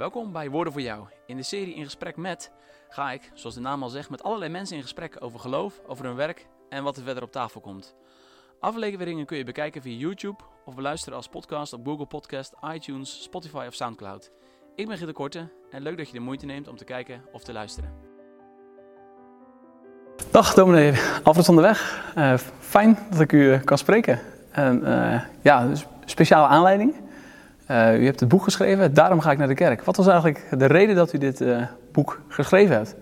Welkom bij Woorden voor Jou. In de serie In Gesprek met ga ik, zoals de naam al zegt, met allerlei mensen in gesprek over geloof, over hun werk en wat er verder op tafel komt. Afleveringen kun je bekijken via YouTube of beluisteren als podcast op Google Podcast, iTunes, Spotify of Soundcloud. Ik ben Gitte Korte en leuk dat je de moeite neemt om te kijken of te luisteren. Dag dominee Alfred van der Weg. Uh, fijn dat ik u kan spreken. En, uh, ja, dus speciale aanleiding. Uh, u hebt het boek geschreven, Daarom ga ik naar de kerk. Wat was eigenlijk de reden dat u dit uh, boek geschreven hebt?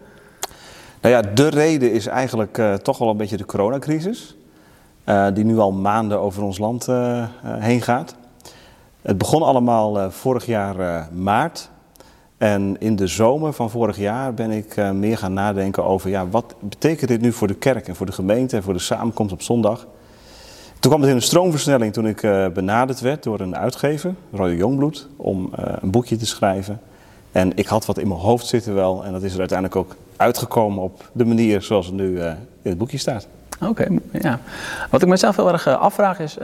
Nou ja, de reden is eigenlijk uh, toch wel een beetje de coronacrisis. die nu al maanden over ons land heen gaat. Het begon allemaal vorig jaar maart. En in de zomer van vorig jaar ben ik meer gaan nadenken over... Ja, wat betekent dit nu voor de kerk en voor de gemeente en voor de samenkomst op zondag... Toen kwam het in een stroomversnelling toen ik uh, benaderd werd door een uitgever, Roy Jongbloed, om uh, een boekje te schrijven. En ik had wat in mijn hoofd zitten wel en dat is er uiteindelijk ook uitgekomen op de manier zoals het nu uh, in het boekje staat. Oké, ja. Wat ik mezelf heel erg afvraag is,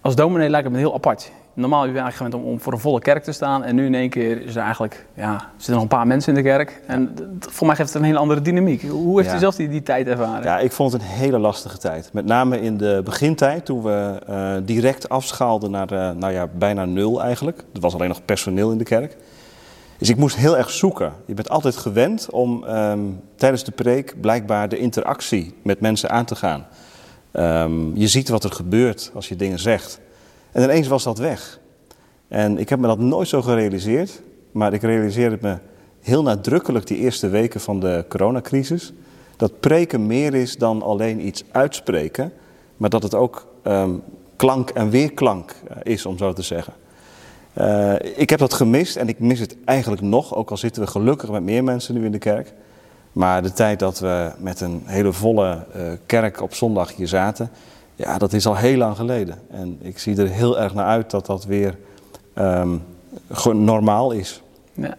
als dominee lijkt het me heel apart normaal ben je eigenlijk gewend om, om, voor een volle kerk te staan. En nu in één keer is er eigenlijk, ja, zitten nog een paar mensen in de kerk. En voor mij geeft het een hele andere dynamiek. Hoe heeft u zelf die, die tijd ervaren? Ja, ik vond het een hele lastige tijd. Met name in de begintijd, toen we uh, direct afschaalden naar uh, nou ja, bijna nul eigenlijk. Er was alleen nog personeel in de kerk. Dus ik moest heel erg zoeken. Je bent altijd gewend om um, tijdens de preek blijkbaar de interactie met mensen aan te gaan. Um, je ziet wat er gebeurt als je dingen zegt. En ineens was dat weg. En ik heb me dat nooit zo gerealiseerd, maar ik realiseerde me heel nadrukkelijk die eerste weken van de coronacrisis. Dat preken meer is dan alleen iets uitspreken, maar dat het ook um, klank en weerklank eh, is, om zo te zeggen. Uh, ik heb dat gemist en ik mis het eigenlijk nog, ook al zitten we gelukkig met meer mensen nu in de kerk. Maar de tijd dat we met een hele volle uh, kerk op zondag hier zaten, ja, dat is al heel lang geleden. En ik zie er heel erg naar uit dat dat weer um, gewoon normaal is. Ja.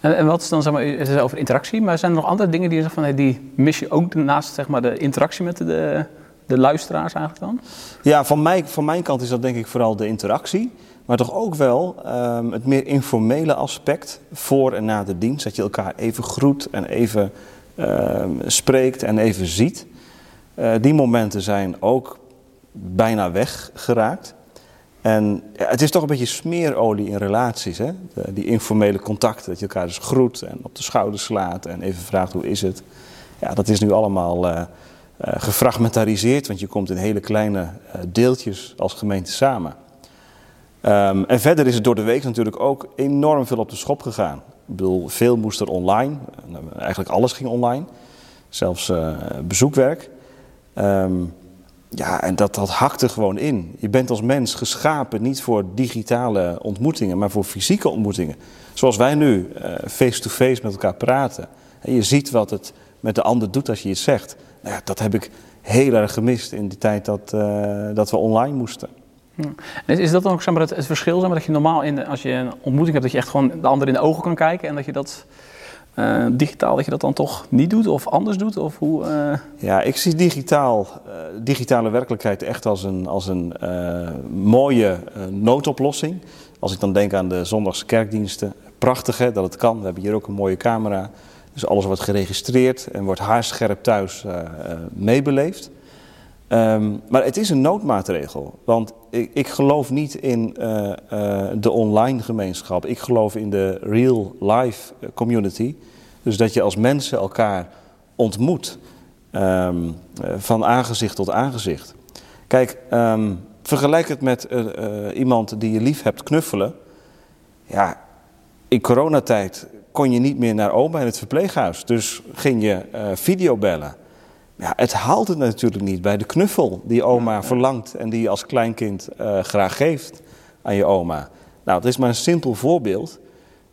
En, en, wat is dan, zeg maar, het is over interactie, maar zijn er nog andere dingen die je zegt van, hey, die mis je ook naast zeg maar, de interactie met de, de luisteraars eigenlijk dan? Ja, van, mij, van mijn kant is dat denk ik vooral de interactie. Maar toch ook wel um, het meer informele aspect voor en na de dienst. Dat je elkaar even groet en even um, spreekt en even ziet. Uh, die momenten zijn ook bijna weggeraakt. En het is toch een beetje smeerolie in relaties, hè? Die informele contacten, dat je elkaar dus groet en op de schouder slaat en even vraagt hoe is het. Ja, dat is nu allemaal uh, uh, gefragmentariseerd, want je komt in hele kleine deeltjes als gemeente samen. Um, en verder is het door de week natuurlijk ook enorm veel op de schop gegaan. Ik bedoel, veel moest er online, eigenlijk alles ging online, zelfs bezoekwerk. Um, ja, en dat, dat hakte gewoon in. Je bent als mens geschapen niet voor digitale ontmoetingen, maar voor fysieke ontmoetingen. Zoals wij nu face-to-face uh, -face met elkaar praten. En je ziet wat het met de ander doet als je iets zegt. Nou ja, dat heb ik heel erg gemist in de tijd dat, uh, dat we online moesten. Is, is dat dan ook zeg maar, het, het verschil? Zeg maar, dat je normaal in, als je een ontmoeting hebt, dat je echt gewoon de ander in de ogen kan kijken en dat je dat uh, digitaal dat je dat dan toch niet doet of anders doet? Of hoe, uh... Ja, ik zie digitaal, uh, digitale werkelijkheid echt als een, als een mooie noodoplossing. Als ik dan denk aan de zondagse kerkdiensten, prachtig hè, dat het kan. We hebben hier ook een mooie camera. Dus alles wordt geregistreerd en wordt haarscherp thuis meebeleefd. Um, maar het is een noodmaatregel. Want ik, ik geloof niet in uh, uh, de online gemeenschap. Ik geloof in de real life community. Dus dat je als mensen elkaar ontmoet. Um, van aangezicht tot aangezicht. Kijk, um, vergelijk het met iemand die je lief hebt knuffelen. Ja, in coronatijd kon je niet meer naar oma in het verpleeghuis. Dus ging je videobellen. Ja, het haalt het natuurlijk niet bij de knuffel die oma verlangt en die je als kleinkind uh, graag geeft aan je oma. Nou, het is maar een simpel voorbeeld,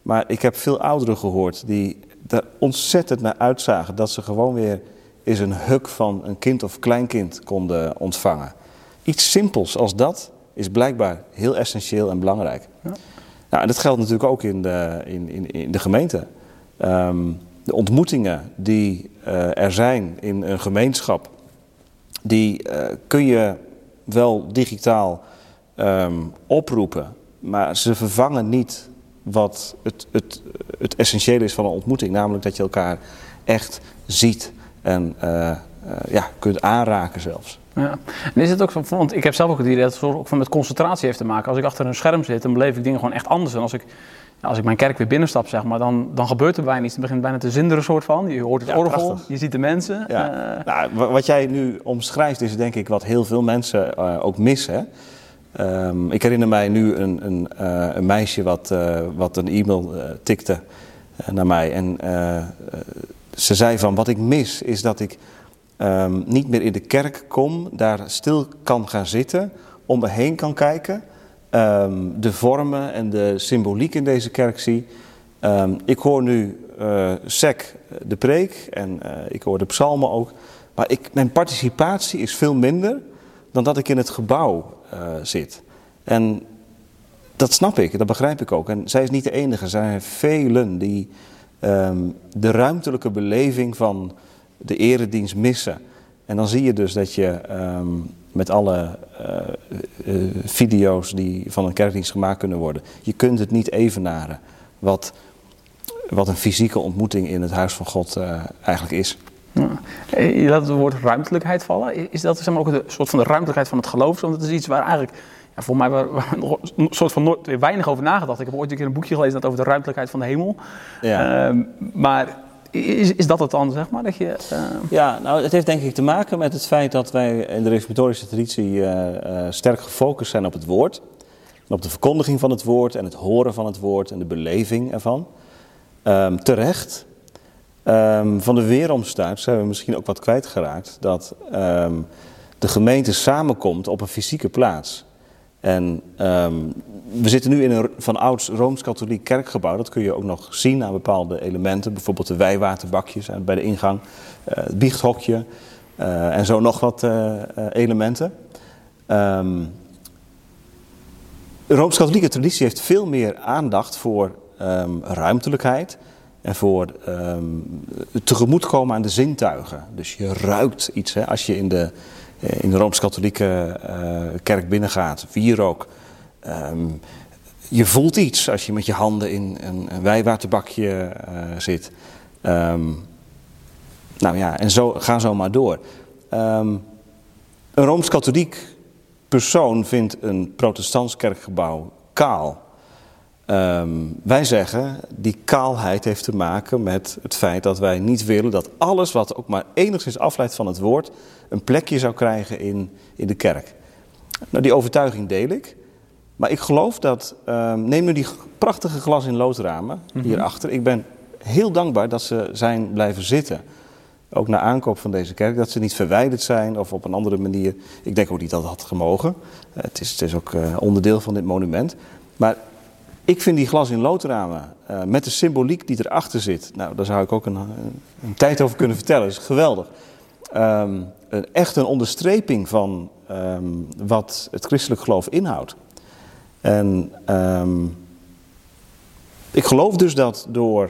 maar ik heb veel ouderen gehoord die er ontzettend naar uitzagen dat ze gewoon weer eens een huk van een kind of kleinkind konden ontvangen. Iets simpels als dat is blijkbaar heel essentieel en belangrijk. Ja. Nou, en dat geldt natuurlijk ook in de, in, in, in de gemeente. Um, de ontmoetingen die uh, er zijn in een gemeenschap, die uh, kun je wel digitaal um, oproepen, maar ze vervangen niet wat het, het, het essentiële is van een ontmoeting. Namelijk dat je elkaar echt ziet en uh, ja, kunt aanraken zelfs. Ja. En is het ook van, want ik heb zelf ook het idee dat het ook van met concentratie heeft te maken. Als ik achter een scherm zit, dan beleef ik dingen gewoon echt anders. En als ik, als ik mijn kerk weer binnenstap, zeg maar, dan, dan gebeurt er bijna iets. Het begint bijna te zinderen soort van. Je hoort het ja, orgel, prachtig. je ziet de mensen. Ja. Uh... Nou, wat jij nu omschrijft is denk ik wat heel veel mensen uh, ook missen. Um, ik herinner mij nu een, een, uh, een meisje wat, wat een e-mail tikte naar mij. En ze zei van, wat ik mis is dat ik um, niet meer in de kerk kom, daar stil kan gaan zitten, om me heen kan kijken, um, de vormen en de symboliek in deze kerk zie. Um, ik hoor nu uh, de preek en uh, ik hoor de psalmen ook, maar ik, mijn participatie is veel minder dan dat ik in het gebouw uh, zit. En dat snap ik, dat begrijp ik ook. En zij is niet de enige, er zijn velen die de ruimtelijke beleving van de eredienst missen. En dan zie je dus dat je met alle uh, uh, video's die van een kerkdienst gemaakt kunnen worden, je kunt het niet evenaren wat, wat een fysieke ontmoeting in het huis van God uh, eigenlijk is. Ja. Je laat het woord ruimtelijkheid vallen. Is dat zeg maar, ook een soort van de ruimtelijkheid van het geloof? Want het is iets waar eigenlijk ja, voor mij waar, waar nog een soort van nooit, weinig over nagedacht. Ik heb ooit een keer een boekje gelezen dat over de ruimtelijkheid van de hemel. Ja. Uh, maar is, is dat het dan, zeg maar? Dat je, uh... Ja, nou, het heeft denk ik te maken met het feit dat wij in de reformatorische traditie uh, uh, sterk gefocust zijn op het woord. En op de verkondiging van het woord en het horen van het woord en de beleving ervan. Um, terecht. Um, van de weeromstuit zijn we misschien ook wat kwijtgeraakt dat um, de gemeente samenkomt op een fysieke plaats. En um, we zitten nu in een van ouds Rooms-Katholiek kerkgebouw. Dat kun je ook nog zien aan bepaalde elementen. Bijvoorbeeld de wijwaterbakjes bij de ingang. Uh, het biechthokje. Uh, en zo nog wat uh, elementen. Um, de Rooms-Katholieke traditie heeft veel meer aandacht voor um, ruimtelijkheid. En voor tegemoetkomen aan de zintuigen. Dus je ruikt iets. Hè, als je in de eh, in de Rooms-Katholieke uh, kerk binnengaat, wierook. Um, je voelt iets als je met je handen in een, een wijwaterbakje uh, zit. Um, nou ja, en zo, ga zo maar door. Um, een Rooms-Katholiek persoon vindt een protestants kerkgebouw kaal. Um, wij zeggen, die kaalheid heeft te maken met het feit dat wij niet willen dat alles wat ook maar enigszins afleidt van het woord, een plekje zou krijgen in, in de kerk. Nou, die overtuiging deel ik. Maar ik geloof dat, um, neem nu die prachtige glas in loodramen mhm. hierachter. Ik ben heel dankbaar dat ze zijn blijven zitten. Ook na aankoop van deze kerk, dat ze niet verwijderd zijn of op een andere manier. Ik denk ook niet dat dat had gemogen. Het, is, het is ook uh, onderdeel van dit monument. Maar ik vind die glas in loodramen uh, met de symboliek die erachter zit. Nou, daar zou ik ook een, een, tijd over kunnen vertellen. Is geweldig. Um, een, echt een onderstreping van um, wat het christelijk geloof inhoudt. En um, ik geloof dus dat door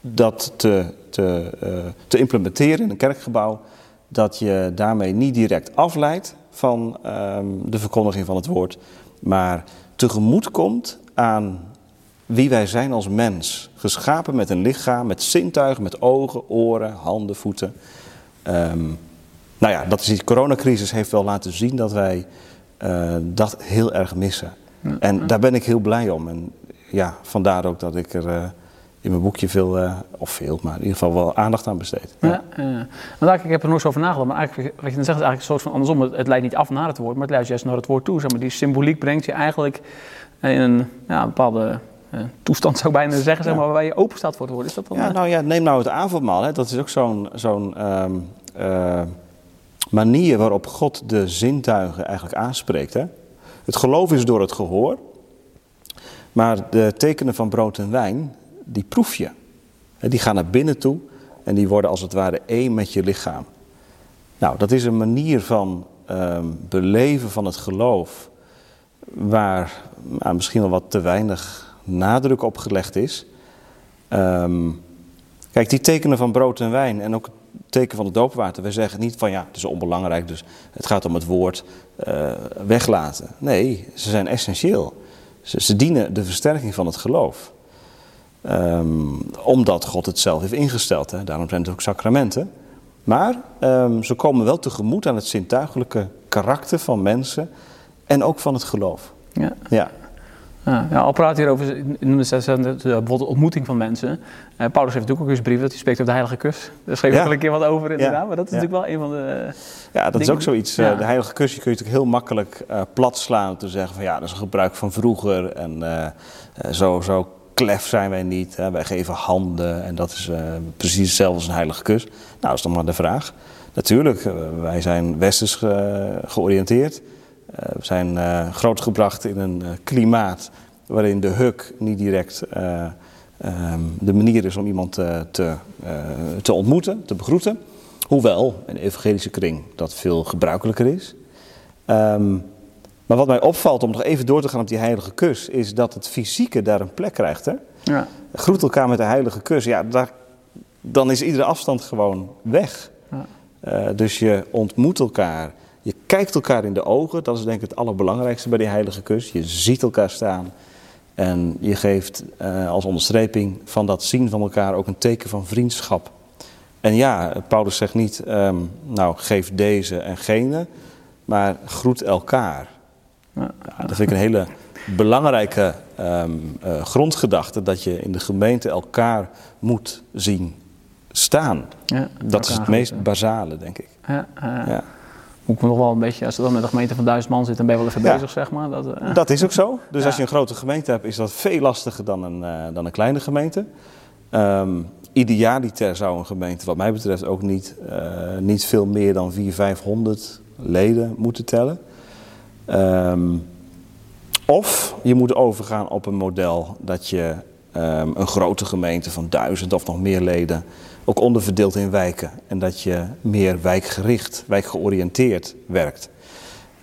dat te, te, uh, te implementeren in een kerkgebouw, dat je daarmee niet direct afleidt van de verkondiging van het woord, maar tegemoet komt aan wie wij zijn als mens. Geschapen met een lichaam, met zintuigen, met ogen, oren, handen, voeten. Um, nou ja, dat is die coronacrisis heeft wel laten zien dat wij uh, dat heel erg missen. En daar ben ik heel blij om. En ja, vandaar ook dat ik er uh, in mijn boekje veel, uh, of veel, maar in ieder geval wel aandacht aan besteed. Ja, ja. Want ik heb er nooit zo over nagedacht, maar eigenlijk, wat je dan zegt is eigenlijk een soort van andersom. Het, het leidt niet af naar het woord, maar het leidt juist naar het woord toe. Zeg maar. Die symboliek brengt je eigenlijk in een ja, bepaalde uh, toestand, zou ik bijna zeggen, zeg maar, waarbij je open staat voor het woord. Is dat dan? Ja, nou ja, neem nou het avondmaal. Hè. Dat is ook zo'n zo'n um, uh, manier waarop God de zintuigen eigenlijk aanspreekt. Hè. Het geloof is door het gehoor, maar de tekenen van brood en wijn, die proef je. Die gaan naar binnen toe en die worden als het ware één met je lichaam. Nou, dat is een manier van um, beleven van het geloof waar nou, misschien wel wat te weinig nadruk op gelegd is. Um, kijk, die tekenen van brood en wijn en ook het teken van het doopwater. We zeggen niet van ja, het is onbelangrijk, dus het gaat om het woord uh, weglaten. Nee, ze zijn essentieel. Ze, ze dienen de versterking van het geloof. Ehm, omdat God het zelf heeft ingesteld. Hè? Daarom zijn het ook sacramenten. Maar ehm, ze komen wel tegemoet aan het zintuigelijke karakter van mensen en ook van het geloof. Ja. ja. Ja, ja, al praat hier over, noemde ze bijvoorbeeld de ontmoeting van mensen. Uh, Paulus heeft natuurlijk ook eens brief dat hij spreekt over de heilige kus. Daar schreef ik wel een keer wat over inderdaad, maar dat is natuurlijk wel een van de Ja, dat is ook zoiets. Uh, de heilige kus, kun je natuurlijk heel makkelijk uh, plat slaan te zeggen van ja, dat is een gebruik van vroeger en zo, zo klef zijn wij niet. Hè? Wij geven handen en dat is precies hetzelfde als een heilige kus. Nou, dat is dan maar de vraag. Natuurlijk, wij zijn westers georiënteerd. Eh, we zijn grootgebracht in een klimaat waarin de huk niet direct um, de manier is om iemand te, te ontmoeten, te begroeten. Hoewel in evangelische kring dat veel gebruikelijker is. Um, maar wat mij opvalt, om nog even door te gaan op die heilige kus, is dat het fysieke daar een plek krijgt. Hè? Ja. Groet elkaar met de heilige kus, ja, daar, dan is iedere afstand gewoon weg. Ja. Uh, dus je ontmoet elkaar. Je kijkt elkaar in de ogen, dat is denk ik het allerbelangrijkste bij die heilige kus. Je ziet elkaar staan en je geeft uh, als onderstreping van dat zien van elkaar ook een teken van vriendschap. En ja, Paulus zegt niet, um, nou geef deze en gene, maar groet elkaar. Ja, dat vind ik een hele belangrijke um, uh, grondgedachte, dat je in de gemeente elkaar moet zien staan. Ja, dat is het meest basale, denk ik. Ja, ja moet ik nog wel een beetje, als je dan met een gemeente van duizend man zit, dan ben je wel even bezig, zeg maar. Dat, uh, dat is ook zo. Dus als je een grote gemeente hebt, is dat veel lastiger dan een, uh, dan een kleine gemeente. Um, idealiter zou een gemeente, wat mij betreft, ook niet, niet veel meer dan 400, 500 leden moeten tellen. Um, of je moet overgaan op een model dat je um, een grote gemeente van duizend of nog meer leden ook onderverdeeld in wijken. En dat je meer wijkgericht, wijkgeoriënteerd werkt.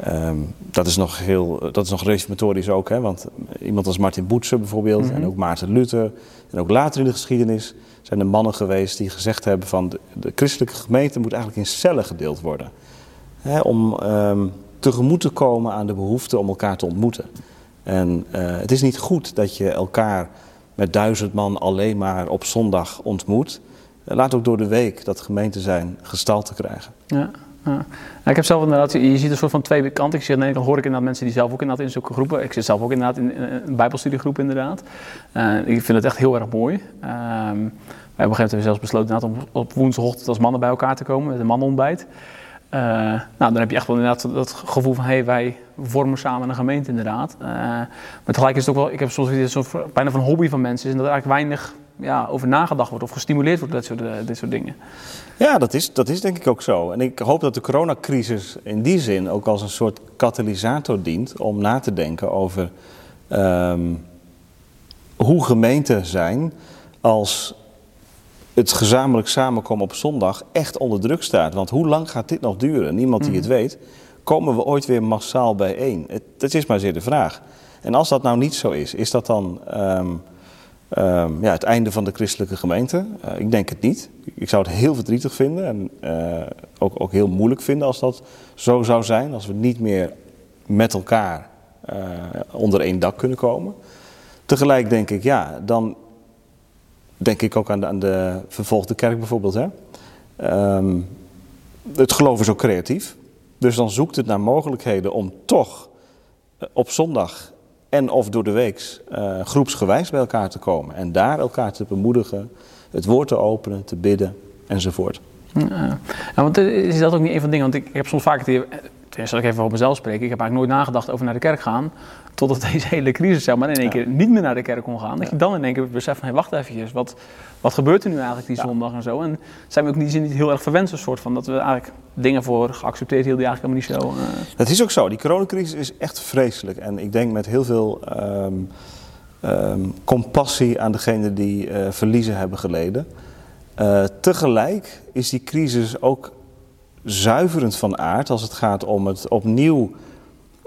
Um, dat, is nog heel, dat is nog reformatorisch ook, hè? want iemand als Martin Boetsen bijvoorbeeld, mm -hmm. en ook Maarten Luther, en ook later in de geschiedenis zijn er mannen geweest die gezegd hebben van de, de christelijke gemeente moet eigenlijk in cellen gedeeld worden. Hè, om um, tegemoet te komen aan de behoefte om elkaar te ontmoeten. En uh, het is niet goed dat je elkaar met duizend man alleen maar op zondag ontmoet. Eh, laat ook door de week dat gemeenten zijn gestalte krijgen. Ja, ik heb zelf inderdaad, je ziet een soort van twee kanten. Ik zie aan hoor ik inderdaad mensen die zelf ook inderdaad in zulke groepen. Ik zit zelf ook inderdaad in een bijbelstudiegroep inderdaad. Uh, ik vind het echt heel erg mooi. Um, wij hebben op een gegeven moment zelfs besloten om op woensdagochtend als mannen bij elkaar te komen met een mannenontbijt. Uh, nou, dan heb je echt wel inderdaad dat gevoel van, hé, hey, wij vormen samen een gemeente inderdaad. Uh, maar tegelijk is het ook wel, ik heb soms soort, bijna van hobby van mensen, is dat er eigenlijk weinig ja, over nagedacht wordt of gestimuleerd wordt, dit soort, uh, dit soort dingen. Ja, dat is, dat is denk ik ook zo. En ik hoop dat de coronacrisis in die zin ook als een soort katalysator dient om na te denken over um, hoe gemeenten zijn als het gezamenlijk samenkomen op zondag echt onder druk staat. Want hoe lang gaat dit nog duren? Niemand die het mhm. weet. Komen we ooit weer massaal bijeen? Het, het is maar zeer de vraag. En als dat nou niet zo is, is dat dan um, um, ja, het einde van de christelijke gemeente? Uh, ik denk het niet. Ik zou het heel verdrietig vinden en uh, ook, ook heel moeilijk vinden als dat zo zou zijn. Als we niet meer met elkaar uh, onder één dak kunnen komen. Tegelijk denk ik, ja, dan denk ik ook aan de, aan de vervolgde kerk bijvoorbeeld. Hè? Um, het geloof is ook creatief. Dus dan zoekt het naar mogelijkheden om toch eh, op zondag en of door de week uh, groepsgewijs bij elkaar te komen. En daar elkaar te bemoedigen, het woord te openen, te bidden enzovoort. Ja, want eh, is dat ook niet een van de dingen? Want ik, heb soms vaak het Tenminste, zal ik even over mezelf spreken. Ik heb eigenlijk nooit nagedacht over naar de kerk gaan. Totdat deze hele crisis zeg maar, in één keer niet meer naar de kerk kon gaan. Dat je dan in één keer beseft van, hey, wacht even, wat, wat gebeurt er nu eigenlijk die zondag en zo. En zijn we ook niet, niet heel erg verwend, een soort van, dat we eigenlijk dingen voor geaccepteerd hielden die eigenlijk helemaal niet zo... Uh... Dat is ook zo. Die coronacrisis is echt vreselijk. En ik denk met heel veel um, um, compassie aan degenen die uh, verliezen hebben geleden. Uh, tegelijk is die crisis ook zuiverend van aard als het gaat om het opnieuw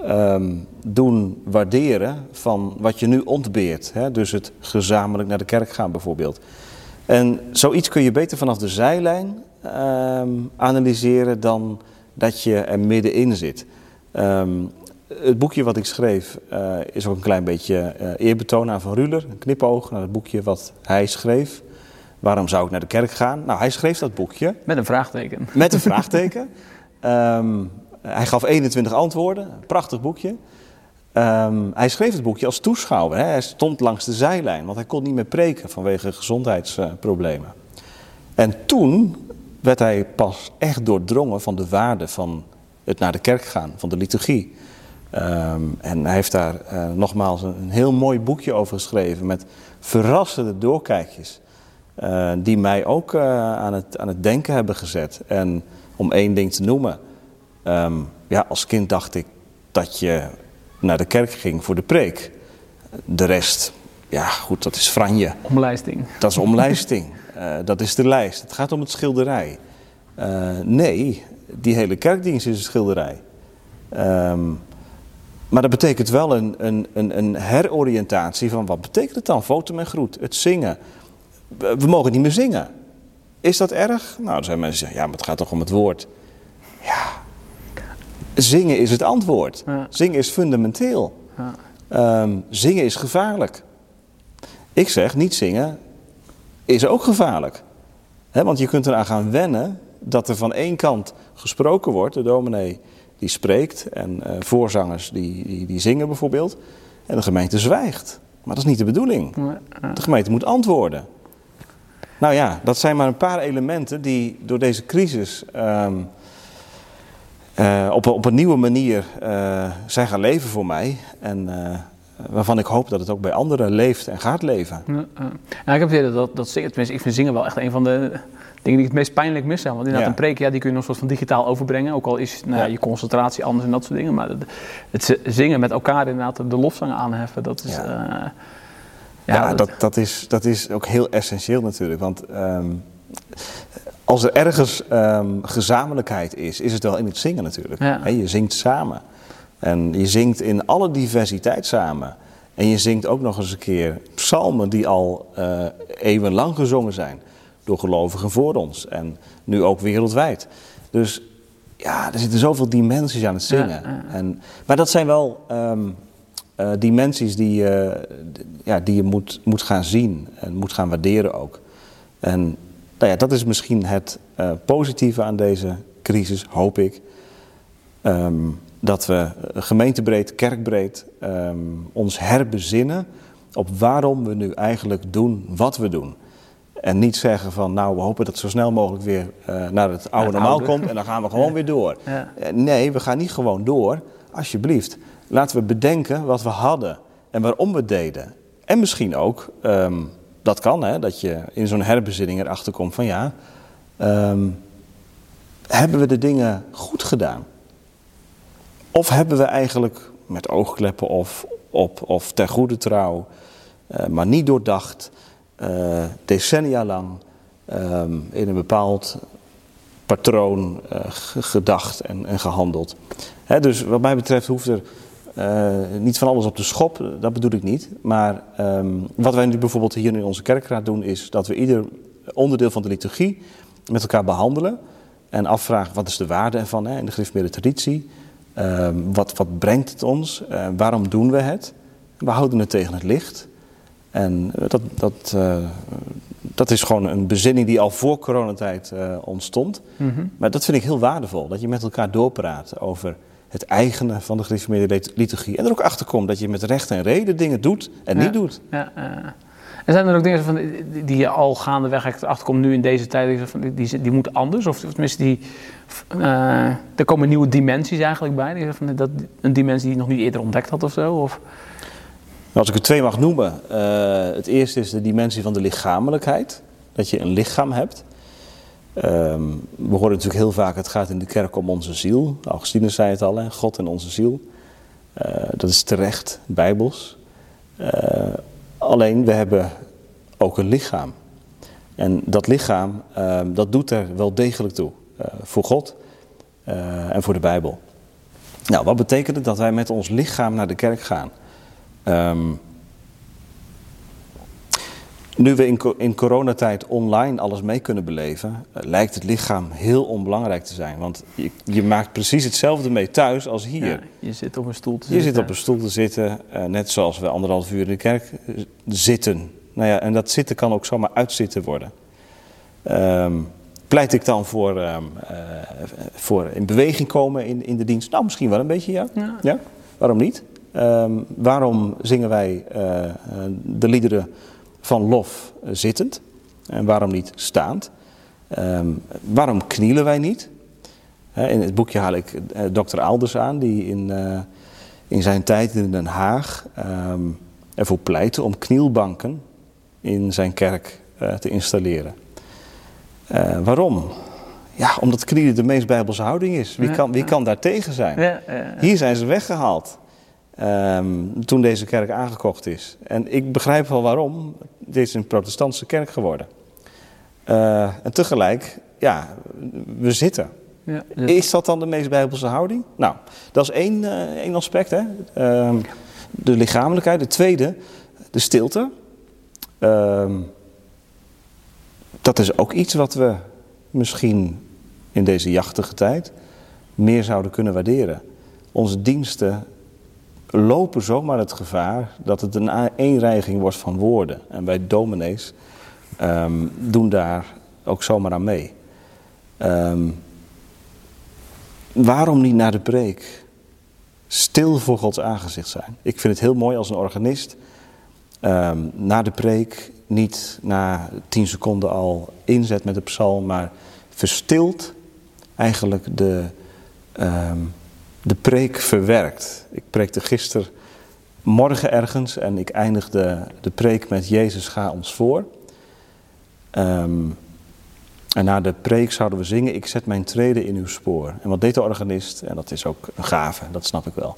um, doen waarderen van wat je nu ontbeert. Hè? Dus het gezamenlijk naar de kerk gaan bijvoorbeeld. En zoiets kun je beter vanaf de zijlijn um, analyseren dan dat je er middenin zit. Um, het boekje wat ik schreef eh, is ook een klein beetje eh, eerbetoon aan Van Ruler. Een knipoog naar het boekje wat hij schreef. Waarom zou ik naar de kerk gaan? Nou, hij schreef dat boekje. Met een vraagteken. Met een vraagteken. Ehm, hij gaf 21 antwoorden. Prachtig boekje. Ehm, hij schreef het boekje als toeschouwer. Hè. Hij stond langs de zijlijn, want hij kon niet meer preken vanwege gezondheidsproblemen. En toen werd hij pas echt doordrongen van de waarde van het naar de kerk gaan, van de liturgie. Ehm, en hij heeft daar uh, nogmaals een, een, heel mooi boekje over geschreven met verrassende doorkijkjes. Uh, die mij ook aan, het, aan het denken hebben gezet. En om één ding te noemen. Um, ja, als kind dacht ik dat je naar de kerk ging voor de preek. De rest, ja goed, dat is franje. Omlijsting. Dat is omlijsting. dat is de lijst. Het gaat om het schilderij. nee, die hele kerkdienst is een schilderij. Um, maar dat betekent wel een, een, een, een, heroriëntatie van wat betekent het dan? Foto en groet, het zingen. We mogen niet meer zingen. Is dat erg? Nou, dan zijn mensen zeggen, ja, maar het gaat toch om het woord. Ja, zingen is het antwoord. Ja. Zingen is fundamenteel. Ja. Um, zingen is gevaarlijk. Ik zeg, niet zingen is ook gevaarlijk. He, want je kunt eraan gaan wennen dat er van één kant gesproken wordt, de dominee die spreekt en uh, voorzangers die, die, die, zingen bijvoorbeeld. En de gemeente zwijgt. Maar dat is niet de bedoeling. De gemeente moet antwoorden. Nou ja, dat zijn maar een paar elementen die door deze crisis um, uh, op, op een nieuwe manier uh, zijn gaan leven voor mij. En waarvan ik hoop dat het ook bij anderen leeft en gaat leven. Ja, ik heb het idee dat, dat zingen, tenminste ik vind zingen wel echt een van de dingen die ik het meest pijnlijk mis zijn. Want inderdaad, ja. een preek, ja, die kun je nog soort van digitaal overbrengen. Ook al is nou, ja. je concentratie anders en dat soort dingen. Maar het, het zingen met elkaar inderdaad de lofzangen aanheffen, dat is... Ja, uh, ja, dat, dat, is, dat is ook heel essentieel natuurlijk. Want um, als er ergens um, gezamenlijkheid is, is het wel in het zingen natuurlijk. He, je zingt samen. En je zingt in alle diversiteit samen. En je zingt ook nog eens een keer psalmen die al uh, eeuwenlang gezongen zijn door gelovigen voor ons. En nu ook wereldwijd. Dus ja, er zitten zoveel dimensies aan het zingen. Ja, ja. En, maar dat zijn wel um, uh, dimensies die, uh, ja, die je moet, moet gaan zien en moet gaan waarderen ook. En nou ja, dat is misschien het uh, positieve aan deze crisis, hoop ik. Um, dat we gemeentebreed, kerkbreed um, ons herbezinnen op waarom we nu eigenlijk doen wat we doen. En niet zeggen van, nou, we hopen dat het zo snel mogelijk weer uh, naar het oude normaal oude. komt en dan gaan we gewoon ja. weer door. Ja. Nee, we gaan niet gewoon door. Alsjeblieft, laten we bedenken wat we hadden en waarom we deden. En misschien ook, um, dat kan, hè, dat je in zo'n herbezinning erachter komt van ja, um, hebben we de dingen goed gedaan? Of hebben we eigenlijk met oogkleppen of, op, of ter goede trouw, uh, maar niet doordacht, uh, decennia lang um, in een bepaald patroon uh, gedacht en, en gehandeld. Hè, dus wat mij betreft hoeft er uh, niet van alles op de schop, dat bedoel ik niet. Maar um, wat wij nu bijvoorbeeld hier in onze kerkraad doen, is dat we ieder onderdeel van de liturgie met elkaar behandelen. En afvragen wat is de waarde ervan hè, in de gereformeerde traditie. Uh, wat, wat brengt het ons? Uh, waarom doen we het? We houden het tegen het licht. En dat, dat, dat is gewoon een bezinning die al voor coronatijd ontstond. Mm -hmm. Maar dat vind ik heel waardevol, dat je met elkaar doorpraat over het eigene van de gereformeerde liturgie. En er ook achter komt dat je met recht en reden dingen doet en ja. niet doet. Ja, uh. En zijn er ook dingen van, die je al gaandeweg achterkomt nu in deze tijd, die, die, die moeten anders? Of tenminste, die, uh, er komen nieuwe dimensies eigenlijk bij? Die, van, dat, een dimensie die je nog niet eerder ontdekt had of zo? Of? Als ik er twee mag noemen. Uh, het eerste is de dimensie van de lichamelijkheid. Dat je een lichaam hebt. Um, we horen natuurlijk heel vaak, het gaat in de kerk om onze ziel. Augustinus zei het al? God en onze ziel. Uh, dat is terecht, bijbels. Uh, alleen, we hebben ook een lichaam. En dat lichaam, ehm, dat doet er wel degelijk toe. voor God en voor de Bijbel. Nou, wat betekent het dat wij met ons lichaam naar de kerk gaan? Um, Nu we in, in coronatijd online alles mee kunnen beleven, eh, lijkt het lichaam heel onbelangrijk te zijn. Want je, je maakt precies hetzelfde mee thuis als hier. Ja, je zit op een stoel te je zitten. Je zit op een stoel te zitten, uh, net zoals we anderhalf uur in de kerk zitten. Nou ja, en dat zitten kan ook zomaar uitzitten worden. Um, pleit ik dan voor, um, uh, voor in beweging komen in, in de dienst? Nou, misschien wel een beetje, ja. ja. ja? Waarom niet? Um, waarom zingen wij uh, de liederen van lof zittend? En waarom niet staand? Um, waarom knielen wij niet? in het boekje haal ik uh, dokter Alders aan, die in, uh, in zijn tijd in Den Haag um, ervoor pleitte om knielbanken in zijn kerk uh, te installeren. waarom? Ja, omdat knielen de meest bijbelse houding is. Wie, kan, wie kan daar tegen zijn? Ja, Hier zijn ze weggehaald. Um, toen deze kerk aangekocht is. En ik begrijp wel waarom. Dit is een protestantse kerk geworden. Uh, en tegelijk, ja, we zitten. Ja, Is dat dan de meest bijbelse houding? Nou, dat is één, uh, één aspect. Hè? Um, de lichamelijkheid. De tweede, de stilte. Um, dat is ook iets wat we misschien in deze jachtige tijd meer zouden kunnen waarderen. Onze diensten lopen zomaar het gevaar dat het een eenreiging wordt van woorden. En wij dominees um, doen daar ook zomaar aan mee. Um, waarom niet naar de preek? Stil voor Gods aangezicht zijn. Ik vind het heel mooi als een organist um, na de preek niet na tien seconden al inzet met de psalm, maar verstilt eigenlijk de, de preek verwerkt. Ik preekte gisteren morgen ergens en ik eindigde de preek met Jezus ga ons voor. Um, en na de preek zouden we zingen, ik zet mijn treden in uw spoor. En wat deed de organist? En dat is ook een gave, dat snap ik wel.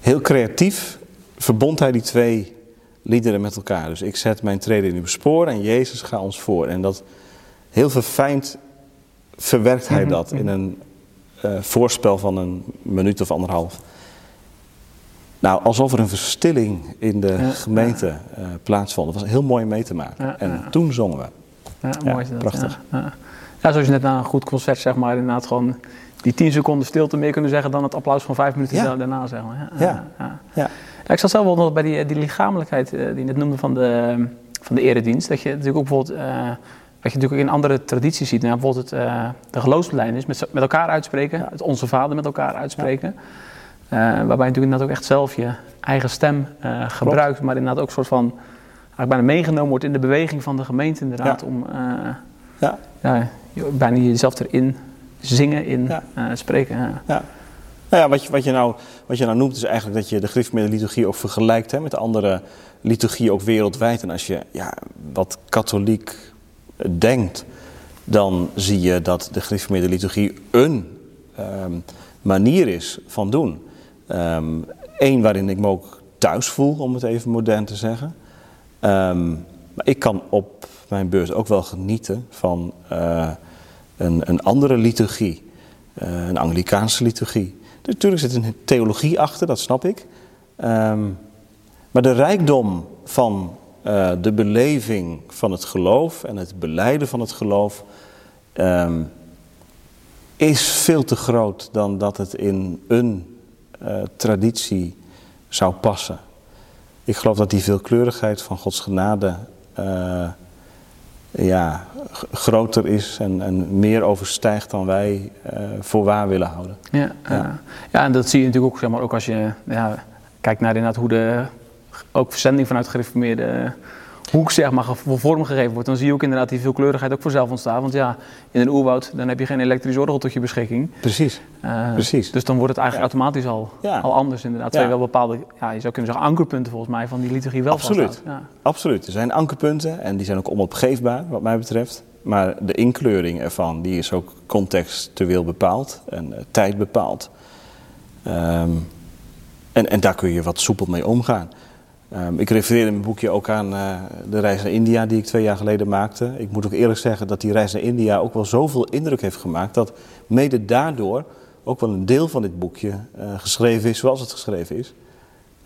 Heel creatief verbond hij die twee liederen met elkaar. Dus ik zet mijn treden in uw spoor en Jezus ga ons voor. En dat heel verfijnd verwerkt hij dat in een uh, voorspel van een minuut of anderhalf. Nou, alsof er een verstilling in de gemeente uh, plaatsvond. Dat was heel mooi mee te maken. en toen zongen we. Ja, mooi is dat. Prachtig. Ja. zoals je net na een goed concert, zeg maar, inderdaad gewoon die tien seconden stilte meer kunnen zeggen dan het applaus van vijf minuten daarna, zeg maar. Ja. Ja. Ja. ik zat zelf wel nog bij die, die lichamelijkheid die je net noemde van de, van de eredienst. Dat je natuurlijk ook bijvoorbeeld... Uh, wat je natuurlijk in andere tradities ziet, nou, bijvoorbeeld het, uh, de geloofsbelijdenis met, met elkaar uitspreken, het Onze Vader met elkaar uitspreken. Uh, waarbij je natuurlijk inderdaad ook echt zelf je eigen stem uh, gebruikt, maar inderdaad ook een soort van, eigenlijk bijna meegenomen wordt in de beweging van de gemeente inderdaad, om ja. Ja, bijna jezelf erin zingen, in spreken. Ja. Nou ja, wat je, wat, je nou, wat je nou noemt is eigenlijk dat je de gereformeerde liturgie ook vergelijkt hè, met de andere liturgie ook wereldwijd. En als je ja, wat katholiek denkt, dan zie je dat de gereformeerde liturgie een um, manier is van doen. Eén ehm, waarin ik me ook thuis voel, om het even modern te zeggen. Um, maar ik kan op mijn beurs ook wel genieten van uh, een, een, andere liturgie, uh, een Anglikaanse liturgie. Natuurlijk zit een theologie achter, dat snap ik. maar de rijkdom van uh, de beleving van het geloof en het beleiden van het geloof um, is veel te groot dan dat het in een uh, traditie zou passen. Ik geloof dat die veelkleurigheid van Gods genade uh, ja, groter is en, en, meer overstijgt dan wij voor waar willen houden. Ja, ja. ja. en dat zie je natuurlijk ook, zeg maar, ook als je ja, kijkt naar inderdaad hoe de ook verzending vanuit gereformeerde hoek zeg maar, vormgegeven wordt, dan zie je ook inderdaad die veelkleurigheid ook vanzelf ontstaan. Want ja, in een oerwoud dan heb je geen elektrisch orgel tot je beschikking. Precies. Uh, Precies. Dus dan wordt het eigenlijk automatisch al, al anders inderdaad. Terwijl wel bepaalde, ja, je zou kunnen zeggen ankerpunten volgens mij van die liturgie wel Absoluut. Ja. Absoluut. Er zijn ankerpunten en die zijn ook onopgeefbaar wat mij betreft. Maar de inkleuring ervan, die is ook contextueel bepaald en uh, tijd bepaald. Um, en, en daar kun je wat soepel mee omgaan. Um, ik refereer in mijn boekje ook aan uh, de reis naar India die ik twee jaar geleden maakte. Ik moet ook eerlijk zeggen dat die reis naar India ook wel zoveel indruk heeft gemaakt dat mede daardoor ook wel een deel van dit boekje uh, geschreven is zoals het geschreven is.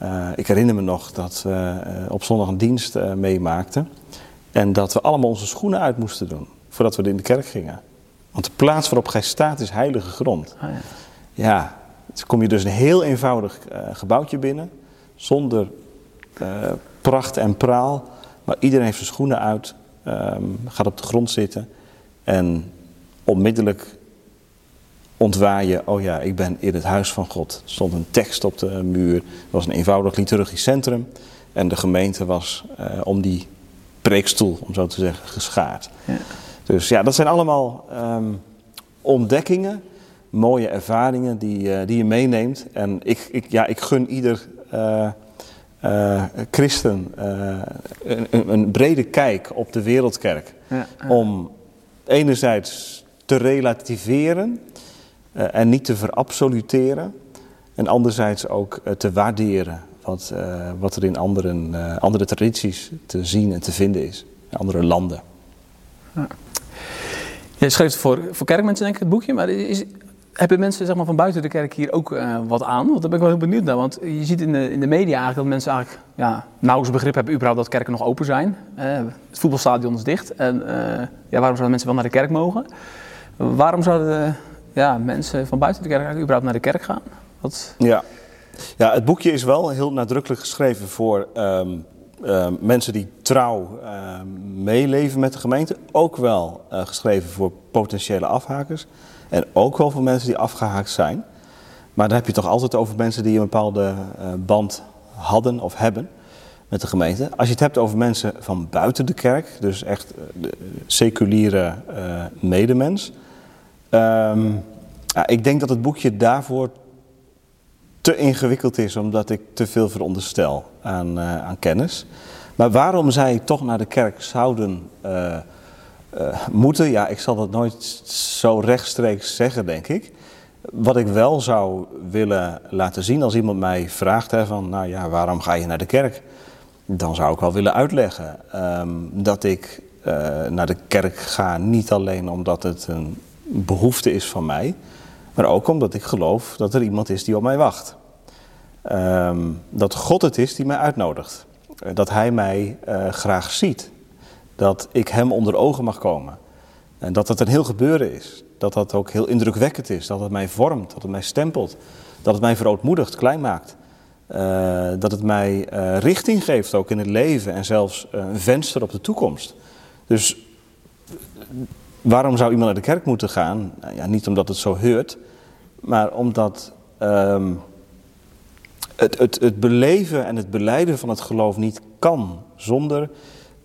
Uh, ik herinner me nog dat we op zondag een dienst meemaakten. En dat we allemaal onze schoenen uit moesten doen voordat we in de kerk gingen. Want de plaats waarop gij staat is heilige grond. Ah, ja. Ja, dan kom je dus een heel eenvoudig eh, gebouwtje binnen, zonder eh, pracht en praal. Maar iedereen heeft zijn schoenen uit, ehm, gaat op de grond zitten en onmiddellijk ontwaar je, oh ja, ik ben in het huis van God. Er stond een tekst op de muur, het was een eenvoudig liturgisch centrum. En de gemeente was eh, om die preekstoel, om zo te zeggen, geschaard. Ja. Dus ja, dat zijn allemaal ehm, ontdekkingen, mooie ervaringen die, eh, die je meeneemt. En ik, ik, ja, ik gun ieder eh, christen eh, een, een- brede kijk op de wereldkerk. Ja, ja. Om enerzijds te relativeren eh, en niet te verabsoluteren. En anderzijds ook te waarderen wat, wat er in anderen, andere tradities te zien en te vinden is. In andere landen. Je schreef voor, voor kerkmensen, denk ik, het boekje. Maar is, hebben mensen zeg maar, van buiten de kerk hier ook eh, wat aan? Want daar ben ik wel heel benieuwd naar. Want je ziet in de, in de media eigenlijk dat mensen eigenlijk ja, nauwelijks begrip hebben überhaupt dat kerken nog open zijn. Eh, het voetbalstadion is dicht. En eh, ja, waarom zouden mensen wel naar de kerk mogen? Waarom zouden ja, mensen van buiten de kerk eigenlijk überhaupt naar de kerk gaan? Wat, Ja. ja, het boekje is wel heel nadrukkelijk geschreven voor ehm, ehm, mensen die trouw ehm, meeleven met de gemeente. Ook wel geschreven voor potentiële afhakers. En ook wel voor mensen die afgehaakt zijn. Maar dan heb je toch altijd over mensen die een bepaalde eh, band hadden of hebben met de gemeente. Als je het hebt over mensen van buiten de kerk, dus echt eh, de seculiere eh, medemens. ehm, ik denk dat het boekje daarvoor te ingewikkeld is, omdat ik te veel veronderstel aan, aan kennis. Maar waarom zij toch naar de kerk zouden eh, moeten, ja, ik zal dat nooit zo rechtstreeks zeggen, denk ik. Wat ik wel zou willen laten zien als iemand mij vraagt hè, van, nou ja, waarom ga je naar de kerk? Dan zou ik wel willen uitleggen ehm, dat ik eh, naar de kerk ga niet alleen omdat het een behoefte is van mij, maar ook omdat ik geloof dat er iemand is die op mij wacht. Ehm, dat God het is die mij uitnodigt. Eh, Dat Hij mij graag ziet. Dat ik Hem onder ogen mag komen. En dat dat een heel gebeuren is. Dat dat ook heel indrukwekkend is. Dat het mij vormt, dat het mij stempelt. Dat het mij verootmoedigt, klein maakt. Eh, dat het mij eh, richting geeft ook in het leven en zelfs eh, een venster op de toekomst. Dus waarom zou iemand naar de kerk moeten gaan? Nou ja, niet omdat het zo heurt, maar omdat ehm, het, het, het beleven en het beleiden van het geloof niet kan zonder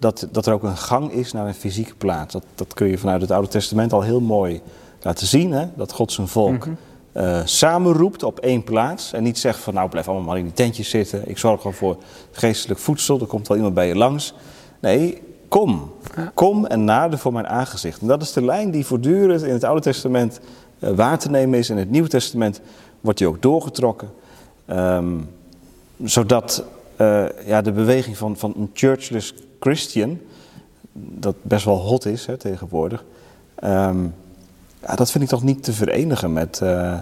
dat, dat er ook een gang is naar een fysieke plaats. Dat, dat kun je vanuit het Oude Testament al heel mooi laten zien, hè? dat God zijn volk eh, samenroept op één plaats en niet zegt van nou blijf allemaal maar in die tentjes zitten, ik zorg wel voor geestelijk voedsel, er komt wel iemand bij je langs. Nee, kom. Kom en nader voor mijn aangezicht. En dat is de lijn die voortdurend in het Oude Testament eh, waar te nemen is. In het Nieuwe Testament wordt die ook doorgetrokken. Ehm, zodat eh, ja, de beweging van, van een churchless Christian, dat best wel hot is hè, tegenwoordig, ehm, ja, dat vind ik toch niet te verenigen met, eh, eh,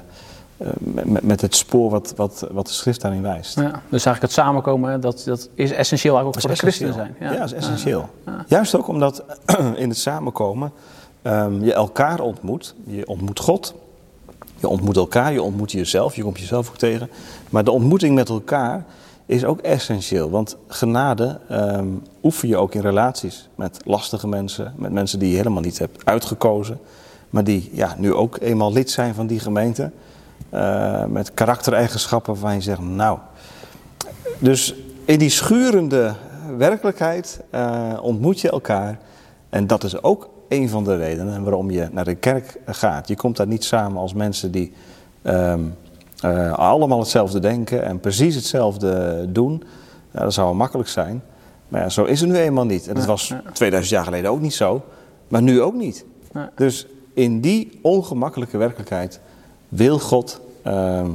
met, met het spoor wat, wat, wat de schrift daarin wijst. ja, dus eigenlijk het samenkomen, hè, dat, dat is essentieel eigenlijk ook voor de christenen zijn. Ja, dat is essentieel. Juist ook omdat in het samenkomen ehm, je elkaar ontmoet. Je ontmoet God. Je ontmoet elkaar, je ontmoet jezelf, je komt jezelf ook tegen. Maar de ontmoeting met elkaar is ook essentieel. Want genade ehm, oefen je ook in relaties met lastige mensen, met mensen die je helemaal niet hebt uitgekozen. Maar die ja, nu ook eenmaal lid zijn van die gemeente. eh, met karaktereigenschappen waarvan je zegt, nou, dus in die schurende werkelijkheid eh, ontmoet je elkaar. En dat is ook een van de redenen waarom je naar de kerk gaat. Je komt daar niet samen als mensen die ehm, eh, allemaal hetzelfde denken en precies hetzelfde doen. Ja, dat zou wel makkelijk zijn. Maar ja, zo is het nu eenmaal niet. En dat Ja, was ja. 2000 jaar geleden ook niet zo. Maar nu ook niet. Ja. Dus in die ongemakkelijke werkelijkheid wil God ehm,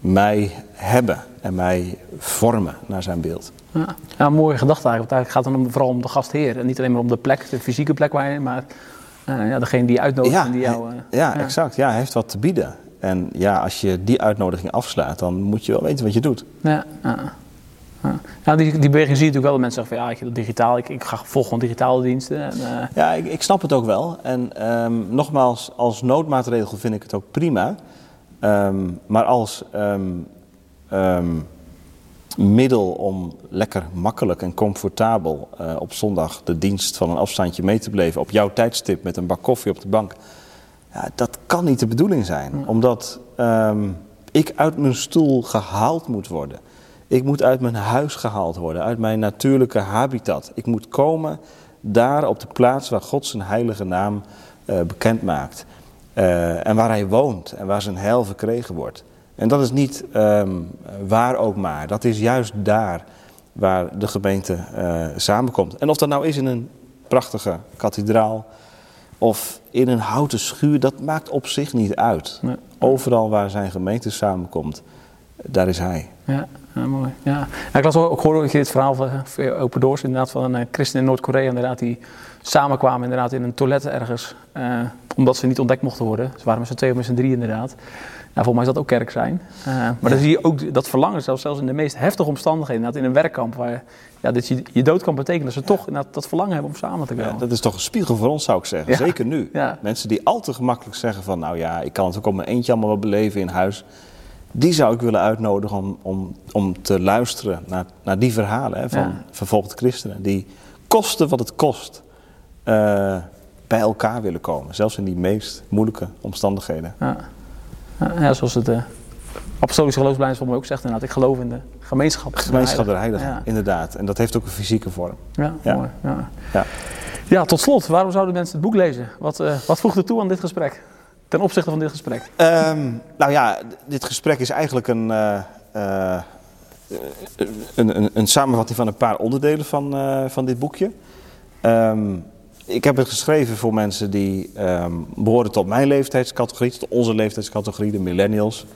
mij hebben en mij vormen naar zijn beeld. Ja, ja een mooie gedachte eigenlijk. Want eigenlijk gaat het dan vooral om de gastheer. En niet alleen maar om de plek, de fysieke plek waar je, maar eh, ja, degene die uitnodigt en die jou... eh, ja, exact. Ja, hij heeft wat te bieden. En ja, als je die uitnodiging afslaat, dan moet je wel weten wat je doet. Ja, ja. Ja. die, die beweging zie je natuurlijk wel dat mensen zeggen van ja, ik, digitaal, ik, ik ga volg gewoon digitale diensten. En, uh... Ja, ik, ik, snap het ook wel. En um, nogmaals, als noodmaatregel vind ik het ook prima. Um, maar als um, middel om lekker makkelijk en comfortabel uh, op zondag de dienst van een afstandje mee te beleven op jouw tijdstip met een bak koffie op de bank. Ja, dat kan niet de bedoeling zijn, omdat ik uit mijn stoel gehaald moet worden. Ik moet uit mijn huis gehaald worden, uit mijn natuurlijke habitat. Ik moet komen daar op de plaats waar God zijn heilige naam uh, bekend maakt. Uh, en waar hij woont en waar zijn heil verkregen wordt. En dat is niet um, waar ook maar. Dat is juist daar waar de gemeente uh, samenkomt. En of dat nou is in een prachtige kathedraal of in een houten schuur, dat maakt op zich niet uit. Nee. Overal waar zijn gemeente samenkomt, daar is hij. Ja, ja mooi. Ja. ik las ook, hoorde dat je dit verhaal van Open Doors, inderdaad, van een christen in Noord-Korea, inderdaad, die samenkwamen inderdaad in een toilet ergens, uh, omdat ze niet ontdekt mochten worden. Ze waren met z'n twee of met z'n drie inderdaad. Nou, volgens mij is dat ook kerk zijn. Uh, maar ja. dan zie je ook dat verlangen, zelfs, zelfs in de meest heftige omstandigheden, inderdaad in een werkkamp, waar ja, dat je, je dood kan betekenen, dat ze toch dat verlangen hebben om samen te komen. Ja, dat is toch een spiegel voor ons, zou ik zeggen. Zeker nu. Mensen die al te gemakkelijk zeggen van, nou ja, ik kan het ook op mijn eentje allemaal wel beleven in huis die zou ik willen uitnodigen om, om, om te luisteren naar, naar die verhalen hè, van ja. vervolgde christenen. Die kosten wat het kost uh, bij elkaar willen komen. Zelfs in die meest moeilijke omstandigheden. Ja, ja zoals het uh, apostolische geloofsbelijdenis van mij ook zegt inderdaad. Ik geloof in de gemeenschap. De gemeenschap der heiligen, ja. inderdaad. En dat heeft ook een fysieke vorm. Ja, mooi. Ja. Ja. ja, tot slot. Waarom zouden mensen het boek lezen? Wat, uh, wat voegt er toe aan dit gesprek? ten opzichte van dit gesprek? Um, nou ja, dit gesprek is eigenlijk een, uh, een, een, een, samenvatting van een paar onderdelen van, uh, van dit boekje. Um, ik heb het geschreven voor mensen die um, behoren tot mijn leeftijdscategorie, tot onze leeftijdscategorie, de millennials.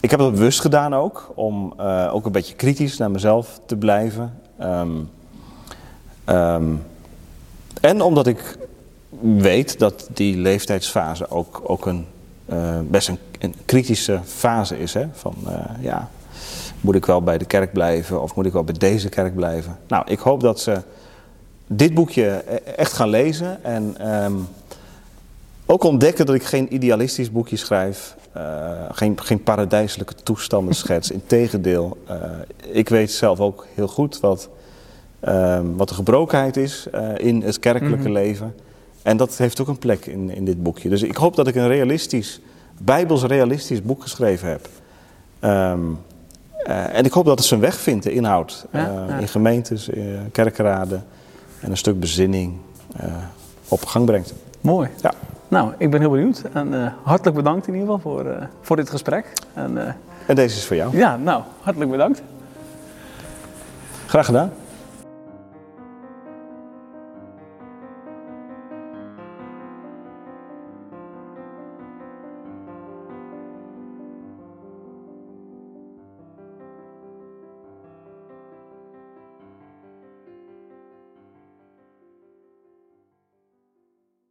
ik heb het bewust gedaan ook, om ook een beetje kritisch naar mezelf te blijven. en omdat ik weet dat die leeftijdsfase ook, ook een, uh, best een, een, kritische fase is. Hè? Van uh, ja, moet ik wel bij de kerk blijven of moet ik wel bij deze kerk blijven? Nou, ik hoop dat ze dit boekje e-, echt gaan lezen en um, ook ontdekken dat ik geen idealistisch boekje schrijf. Uh, geen, geen paradijselijke toestanden schets. Integendeel, ik weet zelf ook heel goed wat, ehm, wat de gebrokenheid is in het kerkelijke mm -hmm. leven. En dat heeft ook een plek in, in dit boekje. Dus ik hoop dat ik een realistisch, bijbels realistisch boek geschreven heb. Um, uh, en ik hoop dat het zijn weg vindt, de inhoud. Ja, uh, ja. In gemeentes, uh, kerkraden. En een stuk bezinning op gang brengt. Mooi. Ja. Nou, ik ben heel benieuwd. En hartelijk bedankt in ieder geval voor, voor dit gesprek. En, en deze is voor jou. Ja, nou, hartelijk bedankt. Graag gedaan.